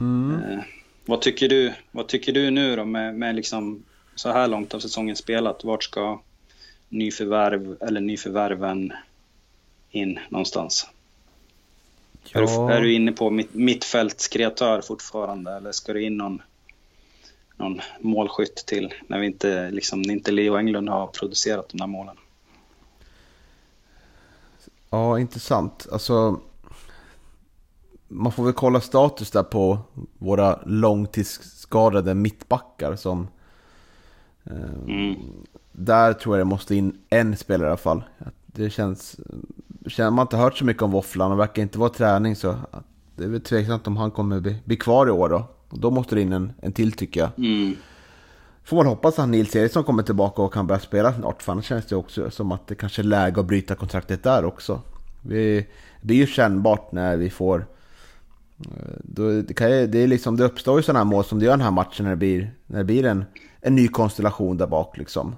Mm. Eh, vad, tycker du, vad tycker du nu då med, med liksom så här långt av säsongen spelat? Vart ska nyförvärv eller nyförvärven in någonstans? Ja. Är, du, är, du, inne på mitt, mittfältskreatör fortfarande eller ska du in någon, någon målskytt till när vi inte, liksom, inte Leo Englund har producerat de där målen? Ja, intressant. Alltså, man får väl kolla status där på våra långtidsskadade mittbackar som... Eh, mm. Där tror jag det måste in en spelare i alla fall. Det känns... Man har inte hört så mycket om Våfflan och verkar inte vara träning så det är väl tveksamt om han kommer bli, bli kvar i år då. Och då måste det in en, en till tycker jag. Mm. Får man hoppas att Nils Eriksson kommer tillbaka och kan börja spela snart. För annars känns det också som att det kanske är läge att bryta kontraktet där också. Vi, det blir ju kännbart när vi får... Då, det, kan, det, är liksom, det uppstår ju sådana här mål som det gör den här matchen när det blir, när det blir en, en ny konstellation där bak. Liksom.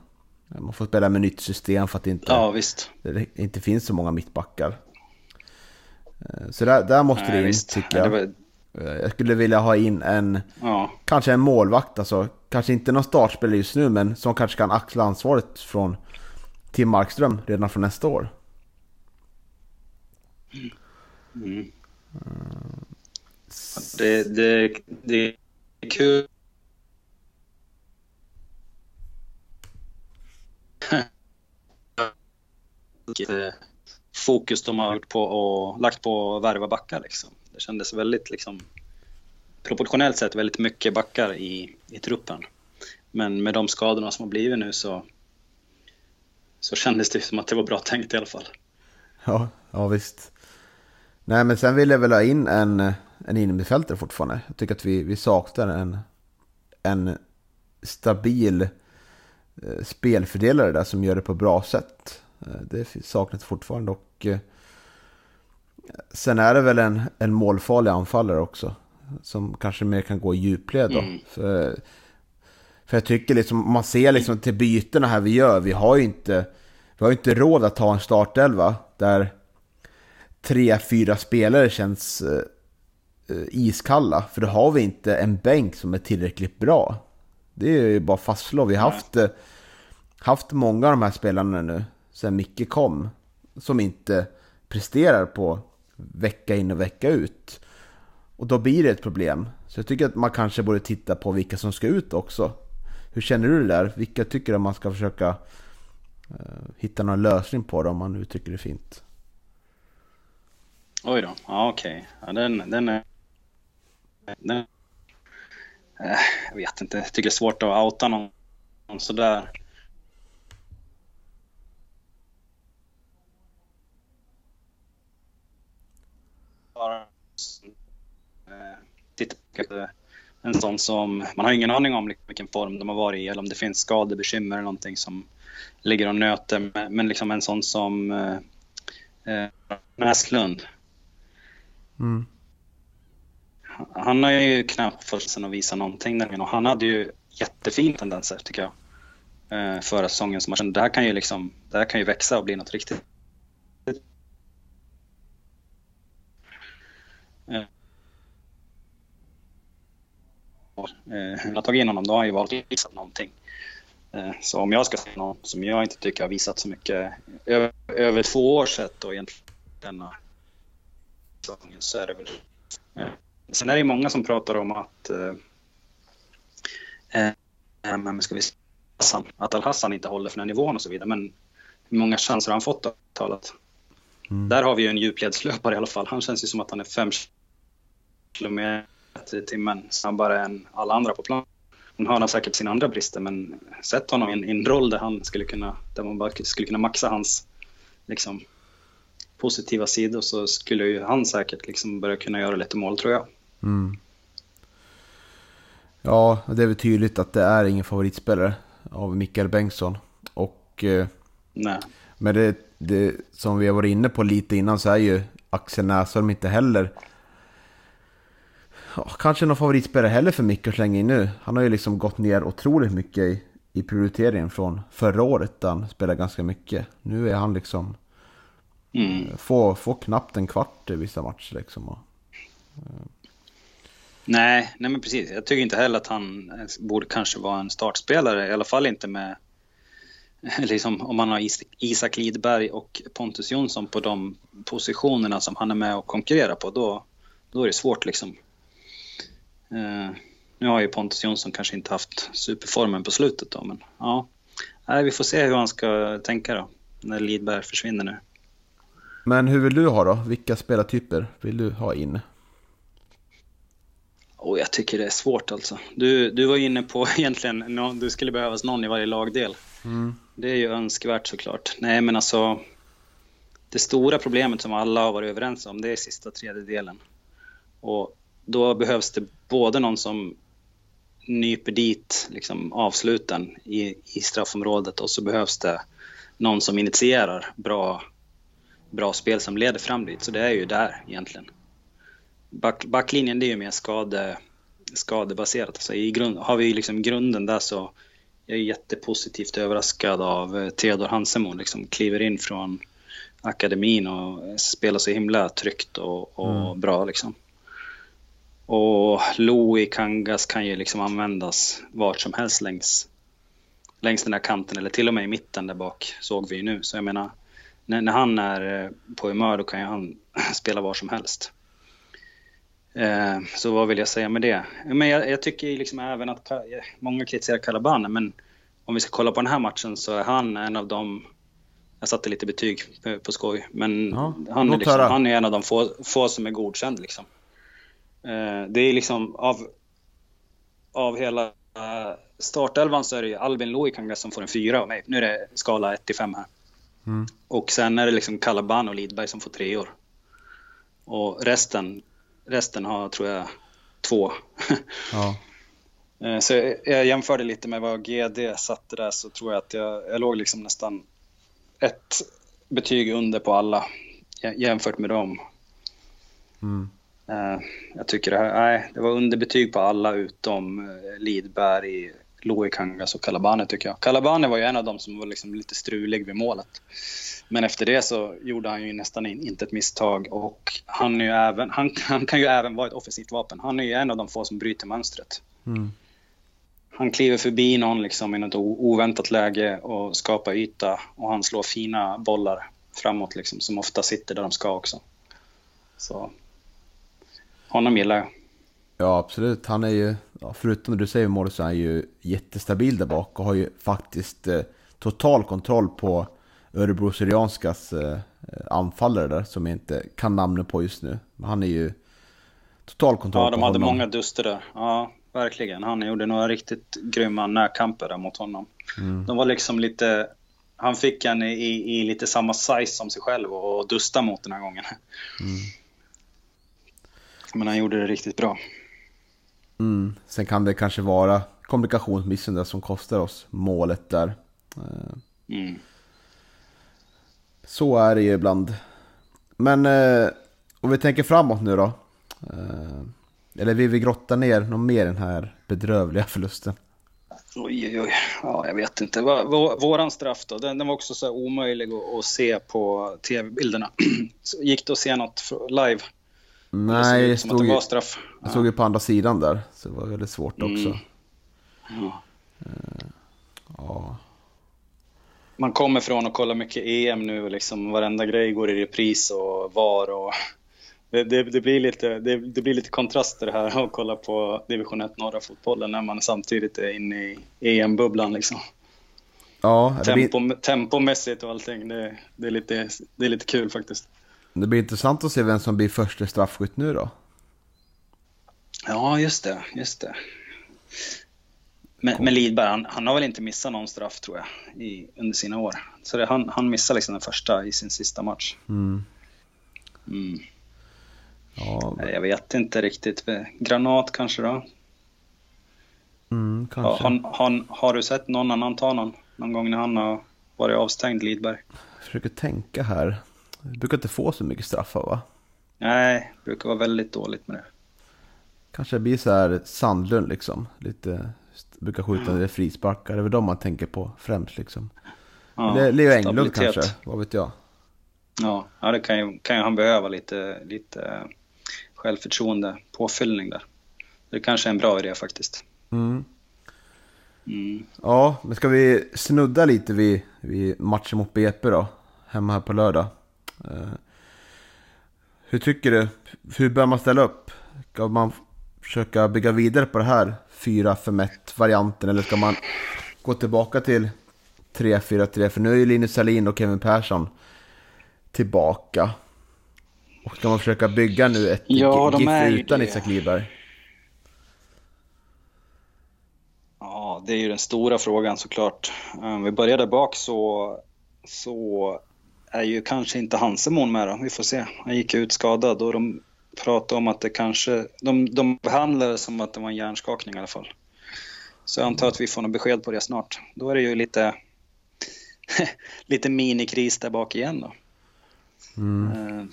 Man får spela med nytt system för att det inte, ja, det inte finns så många mittbackar. Så där, där måste Nej, det in visst. tycker jag. Var... Jag skulle vilja ha in en, ja. kanske en målvakt, alltså. Kanske inte någon startspelare just nu, men som kanske kan axla ansvaret från Tim Markström redan från nästa år. Mm. Det, det, det är kul. fokus de har på och lagt på att värva backar. Liksom. Det kändes väldigt liksom, proportionellt sett väldigt mycket backar i, i truppen. Men med de skadorna som har blivit nu så, så kändes det som att det var bra tänkt i alla fall. Ja, ja visst. Nej, men sen vill jag väl ha in en, en innermittfältare fortfarande. Jag tycker att vi, vi saknar en, en stabil eh, spelfördelare där som gör det på bra sätt. Eh, det saknas fortfarande och eh, sen är det väl en, en målfarlig anfallare också. Som kanske mer kan gå i djupled då. Mm. För, för jag tycker liksom, man ser liksom till bytena här vi gör, vi har ju inte, vi har inte råd att ta en startelva där tre, fyra spelare känns eh, eh, iskalla. För då har vi inte en bänk som är tillräckligt bra. Det är ju bara fastslå. Vi har haft, eh, haft många av de här spelarna nu sen Micke kom. Som inte presterar på vecka in och vecka ut. Och då blir det ett problem. Så jag tycker att man kanske borde titta på vilka som ska ut också. Hur känner du det där? Vilka tycker du man ska försöka eh, hitta någon lösning på det om man uttrycker det fint? Oj då, ja okej. Okay. Ja, den, den är... Den, eh, jag vet inte, jag tycker det är svårt att outa någon, någon sådär. Titta en sån som, man har ingen aning om vilken form de har varit i eller om det finns skadebekymmer eller någonting som ligger och nöter. Men liksom en sån som eh, eh Näslund Mm. Han har ju knappt fått sen att visa någonting nämligen och han hade ju jättefina tendenser tycker jag. Eh, förra säsongen som man kände det här kan ju liksom, det här kan ju växa och bli något riktigt. Eh, eh har tagit in honom då har han ju valt att visa någonting. Eh, så om jag ska säga någon som jag inte tycker har visat så mycket över, över två år sett och egentligen säsongen så är det väl... Ja. Sen är det många som pratar om att... Eh, eh, men ska vi Hassan, att Al-Hassan inte håller för den nivån och så vidare. Men hur många chanser har han fått avtalat? Mm. Där har vi ju en djupledslöpare i alla fall. Han känns ju som att han är fem kilometer i timmen snabbare än alla andra på plan. Nu har säkert sina andra brister, men sätt honom i en, i en roll där han skulle kunna, där man bara skulle kunna maxa hans liksom, positiva sidor så skulle ju han säkert liksom börja kunna göra lite mål tror jag. Mm. Ja, det är väl tydligt att det är ingen favoritspelare av Mikael Bengtsson. Och... Eh, Nej. Men det, det, som vi har varit inne på lite innan så är ju Axel Näsholm inte heller... kanske någon favoritspelare heller för Micke att slänga in nu. Han har ju liksom gått ner otroligt mycket i, i prioriteringen från förra året där han spelade ganska mycket. Nu är han liksom... Mm. Får, får knappt en kvart i vissa matcher liksom. Och, uh. Nej, nej men precis. Jag tycker inte heller att han borde kanske vara en startspelare. I alla fall inte med liksom, om man har Isak Lidberg och Pontus Jonsson på de positionerna som han är med och konkurrerar på, då, då är det svårt liksom. Eh, nu har ju Pontus Jonsson kanske inte haft superformen på slutet då, men ja. Nej, vi får se hur han ska tänka då, när Lidberg försvinner nu. Men hur vill du ha då? Vilka spelartyper vill du ha in? Oh, jag tycker det är svårt alltså. Du, du var inne på egentligen, du skulle behövas någon i varje lagdel. Mm. Det är ju önskvärt såklart. Nej men alltså, det stora problemet som alla har varit överens om, det är sista tredjedelen. Och då behövs det både någon som nyper dit liksom, avsluten i, i straffområdet och så behövs det någon som initierar bra, bra spel som leder fram dit. Så det är ju där egentligen. Back, backlinjen det är ju mer skade, skadebaserat. Alltså i grund, har vi liksom grunden där så jag är jättepositivt överraskad av eh, Theodor Hansemo. Liksom kliver in från akademin och spelar så himla tryggt och, och mm. bra. Liksom. Och Louis Kangas kan ju liksom användas vart som helst längs, längs den här kanten eller till och med i mitten där bak såg vi ju nu. Så jag menar, när, när han är eh, på humör då kan ju han spela var som helst. Eh, så vad vill jag säga med det? Men jag, jag tycker liksom även att många kritiserar Calabane, men om vi ska kolla på den här matchen så är han en av de jag satte lite betyg på, på skoj, men ja, han, är liksom, han är en av de få, få som är godkänd. Liksom. Eh, det är liksom av, av hela startelvan så är det ju Albin Loikanga som får en fyra av mig. Nu är det skala 1 till 5 här. Mm. Och sen är det liksom Calaban och Lidberg som får treor. Och resten Resten har, tror jag, två. Ja. Eh, så jag jämförde lite med vad GD satte där så tror jag att jag, jag låg liksom nästan ett betyg under på alla jämfört med dem. Mm. Eh, jag tycker det här, nej, det var underbetyg på alla utom eh, Lidberg, Loikangas och Kalabane tycker jag. Kalabane var ju en av dem som var liksom lite strulig vid målet. Men efter det så gjorde han ju nästan inte ett misstag och han, är ju även, han, han kan ju även vara ett offensivt vapen. Han är ju en av de få som bryter mönstret. Mm. Han kliver förbi någon liksom i något oväntat läge och skapar yta och han slår fina bollar framåt liksom som ofta sitter där de ska också. Så honom gillar jag. Ja, absolut. Han är ju, förutom det du säger målet så är han ju jättestabil där bak och har ju faktiskt eh, total kontroll på Örebro Syrianskas eh, anfallare där som jag inte kan namnet på just nu. Men han är ju total kontroll Ja, de hade många duster där. Ja, verkligen. Han gjorde några riktigt grymma närkamper där mot honom. Mm. De var liksom lite... Han fick en i, i lite samma size som sig själv och dusta mot den här gången. Mm. Men han gjorde det riktigt bra. Mm. Sen kan det kanske vara kommunikationsmissen där som kostar oss målet där. Eh, mm. Så är det ju ibland. Men eh, om vi tänker framåt nu då. Eh, eller vill vi grotta ner något mer i den här bedrövliga förlusten? Oj, oj, oj. Ja, jag vet inte. Våran straff då, den, den var också så omöjlig att, att, se på tv-bilderna. Gick det att se något live? Nej, det stod, det straff. det stod ju på andra sidan där. Så det var väldigt svårt mm. också. Ja. Uh, ja. Man kommer från att kolla mycket EM nu och liksom varenda grej går i repris och VAR och det, det, det blir lite, det, det, blir lite kontraster här att kolla på division 1 norra fotbollen när man samtidigt är inne i EM-bubblan liksom. Ja, Tempo, blir... Tempomässigt och allting, det, är lite, det är lite kul faktiskt. Det blir intressant att se vem som blir första straffskytt nu då. Ja, just det. Just det. Men, men Lidberg, han, han, har väl inte missat någon straff tror jag i, under sina år. Så det, han, han missade liksom den första i sin sista match. Mm. Mm. Ja, Jag vet inte riktigt. Granat kanske då? Mm, kanske. Ja, han, har du sett någon annan ta någon? Någon gång när han har varit avstängd, Lidberg? Jag försöker tänka här. Du brukar inte få så mycket straffar va? Nej, det brukar vara väldigt dåligt med det. Kanske blir så här Sandlund liksom. Lite, brukar skjuta mm. frisparkar. Det är väl de man tänker på främst liksom. Ja, Leo Englund kanske, vad vet jag. Ja, ja det kan ju, kan ju han behöva lite, lite självförtroende, påfyllning där. Det kanske är en bra idé faktiskt. Mm. Mm. Ja, men ska vi snudda lite vid, vid matchen mot BP då? Hemma här på lördag. Uh, hur tycker du? Hur bör man ställa upp? Ska man försöka bygga vidare på det här 4-5-1 varianten eller ska man gå tillbaka till 3-4-3? För nu är ju Linus Salin och Kevin Persson tillbaka. Och ska man försöka bygga nu ett ja, GIF utan Isak Liberg? Ja, det är ju den stora frågan såklart. Om vi börjar där bak så, så är ju kanske inte Hansemon med då. Vi får se. Han gick ut skadad och de pratade om att det kanske... De, de behandlade det som att det var en hjärnskakning i alla fall. Så jag antar att vi får något besked på det snart. Då är det ju lite, lite minikris där bak igen då. Mm. Uh,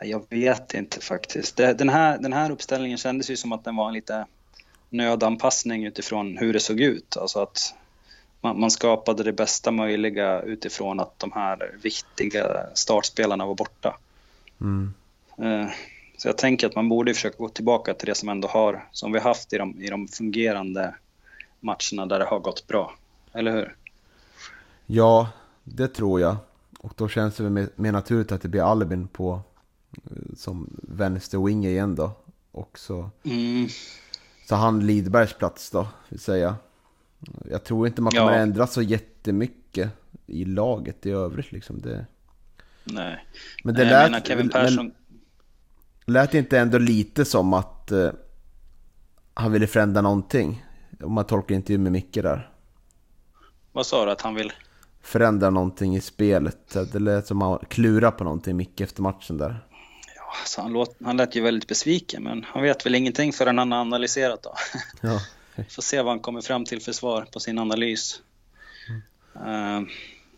jag vet inte faktiskt. Den här, den här uppställningen kändes ju som att den var en lite nödanpassning utifrån hur det såg ut. Alltså att man, man, skapade det bästa möjliga utifrån att de här viktiga startspelarna var borta. Mm. Uh, så jag tänker att man borde försöka gå tillbaka till det som ändå har, som vi haft i de, i de fungerande matcherna där det har gått bra. Eller hur? Ja, det tror jag. Och då känns det mer, mer naturligt att det blir Albin på eh, som vänster wing igen då. Och så, mm. så han Lidbergs plats då, vill säga. Jag tror inte man kommer ja. ändra så jättemycket i laget i övrigt liksom. Det... Nej. Men det Nej, lät, menar, Kevin Persson... Men, lät inte ändå lite som att uh, han ville förändra någonting? Om man tolkar intervjun med Micke där. Vad sa du att han vill? Förändra någonting i spelet. Det lät som att han klurade på någonting Micke efter matchen där. Ja, alltså han, låt, han lät ju väldigt besviken men han vet väl ingenting förrän han har analyserat då. Ja. Får se vad han kommer fram till för svar på sin analys. Mm. Uh,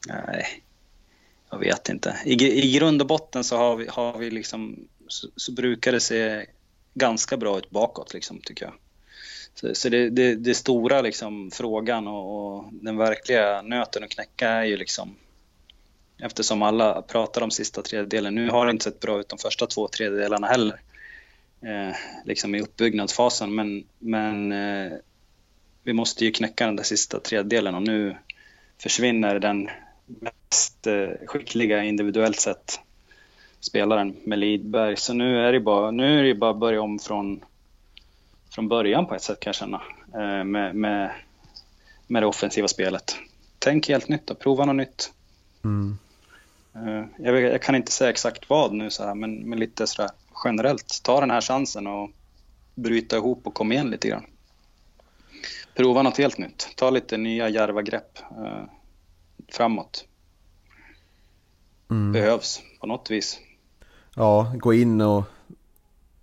nej, jag vet inte. I, I grund och botten så har vi, har vi liksom, så, så brukar det se ganska bra ut bakåt liksom, tycker jag. Så, så det, det, det, stora liksom, frågan och, och, den verkliga nöten att knäcka är ju liksom eftersom alla pratar om sista tredjedelen. Nu har det inte sett bra ut de första två tredjedelarna heller. Eh, liksom i uppbyggnadsfasen men, men eh, vi måste ju knäcka den där sista tredjedelen och nu försvinner den mest eh, skickliga individuellt sett spelaren med Lidberg. Så nu är det bara, nu är det bara att börja om från, från början på ett sätt kan jag känna. Eh, med, med, med det offensiva spelet. Tänk helt nytt och prova något nytt. Mm. Eh, jag, jag, kan inte säga exakt vad nu så här, men, men lite sådär generellt. Ta den här chansen och bryta ihop och kom igen lite grann. Prova något helt nytt. Ta lite nya djärva grepp eh, framåt. Mm. Behövs på något vis. Ja, gå in och,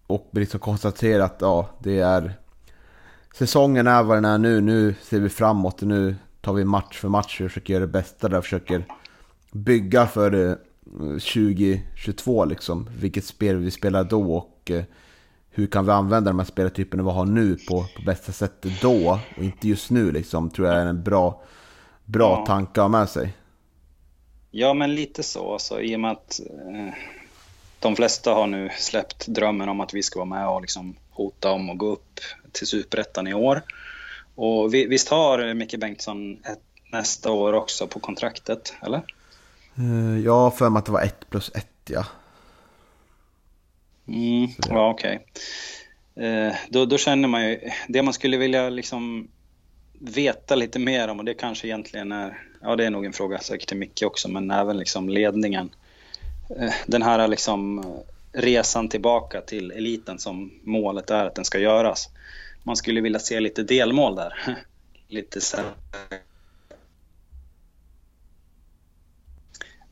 och liksom konstatera att ja, det är säsongen är vad den är nu. Nu ser vi framåt nu tar vi match för match och försöker göra det bästa där. Försöker bygga för 2022 liksom. Vilket spel vi spelar då och eh, hur kan vi använda de här spelartyperna vi har nu på, på bästa sätt då och inte just nu liksom. Tror jag är en bra, bra ja. tanke att ha med sig. Ja men lite så, alltså, i och med att eh, de flesta har nu släppt drömmen om att vi ska vara med och liksom hota om att gå upp till superettan i år. Och vi, visst har Micke Bengtsson ett, nästa år också på kontraktet, eller? Uh, ja, för mig att det var ett plus ett, ja. Mm, ja, okej. Okay. Uh, då, då, känner man ju, det man skulle vilja liksom veta lite mer om, och det kanske egentligen är, ja det är nog en fråga säkert till Micke också, men även liksom ledningen. Uh, den här liksom resan tillbaka till eliten som målet är att den ska göras. Man skulle vilja se lite delmål där. lite så här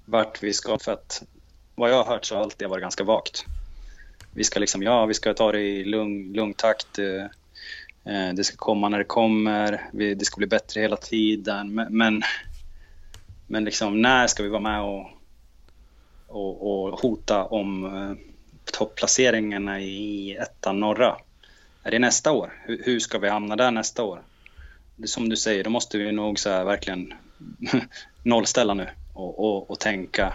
vart vi ska. För att vad jag har hört så har alltid varit ganska vagt. Vi ska liksom, ja, vi ska ta det i lugn, lugn takt. Eh, eh det ska komma när det kommer. Det ska bli bättre hela tiden. Men, men liksom, när ska vi vara med och, och, och hota om eh, topplaceringarna i ettan norra. Är det nästa år? Hur, hur ska vi hamna där nästa år? Det som du säger, då måste vi nog så verkligen nollställa nu och, och, och tänka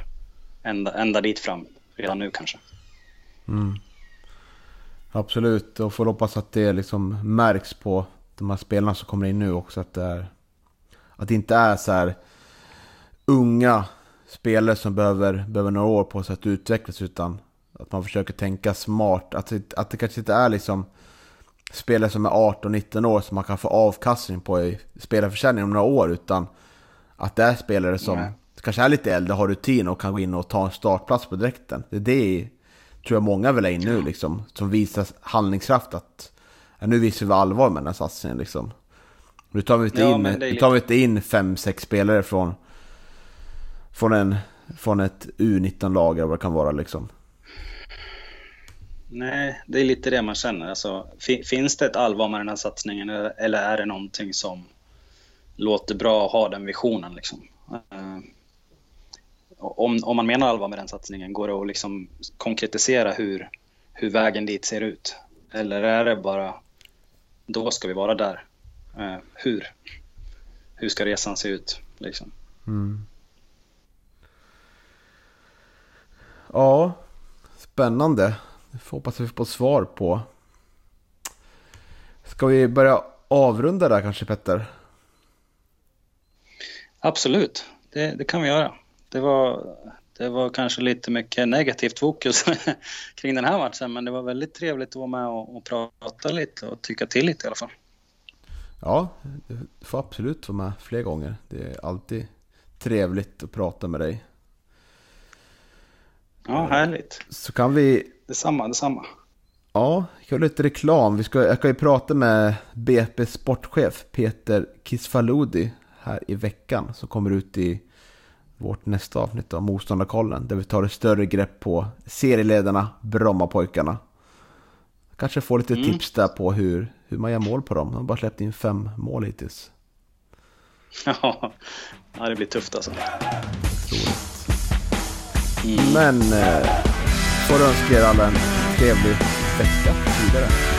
ända, ända dit fram redan nu kanske. Mm. Absolut, och får hoppas att det liksom märks på de här spelarna som kommer in nu också. Att det, är, att det inte är så här unga spelare som behöver, behöver några år på sig att utvecklas. Utan att man försöker tänka smart. Att, att det kanske inte är liksom spelare som är 18-19 år som man kan få avkastning på i spelarförsäljning om några år. Utan att det är spelare som Nej. Kanske är lite äldre, har rutin och kan gå in och ta en startplats på direkten. Det är det tror jag många vill ha in nu liksom. Som visar handlingskraft att ja, nu visar vi allvar med den här satsningen liksom. Nu tar vi inte ja, in, nu tar vi inte in fem, sex spelare från, från, en, från ett U19-lag eller vad det kan vara liksom. Nej, det är lite det man känner. Alltså, finns det ett allvar med den här satsningen eller är det någonting som låter bra att ha den visionen? Liksom? Om, om man menar allvar med den satsningen, går det att liksom konkretisera hur, hur vägen dit ser ut? Eller är det bara, då ska vi vara där? Uh, hur? Hur ska resan se ut? Liksom? Mm. Ja, spännande. Det får hoppas vi får svar på. Ska vi börja avrunda där kanske Petter? Absolut, det, det kan vi göra. Det var, det var kanske lite mycket negativt fokus kring den här matchen men det var väldigt trevligt att vara med och, och prata lite och tycka till lite i alla fall. Ja, du får absolut vara med fler gånger. Det är alltid trevligt att prata med dig. Ja, härligt. Så kan vi Detsamma, detsamma. Ja, jag har lite reklam. Vi ska, jag ska ju prata med BP sportchef Peter Kisfaludi här i veckan. Som kommer ut i vårt nästa avsnitt av Motståndarkollen. Där vi tar ett större grepp på serieledarna Brommapojkarna. Kanske får lite mm. tips där på hur, hur man gör mål på dem. De har bara släppt in fem mål hittills. Ja, det blir tufft alltså. Mm. Men... Eh, får önska er alla en trevlig vecka vidare.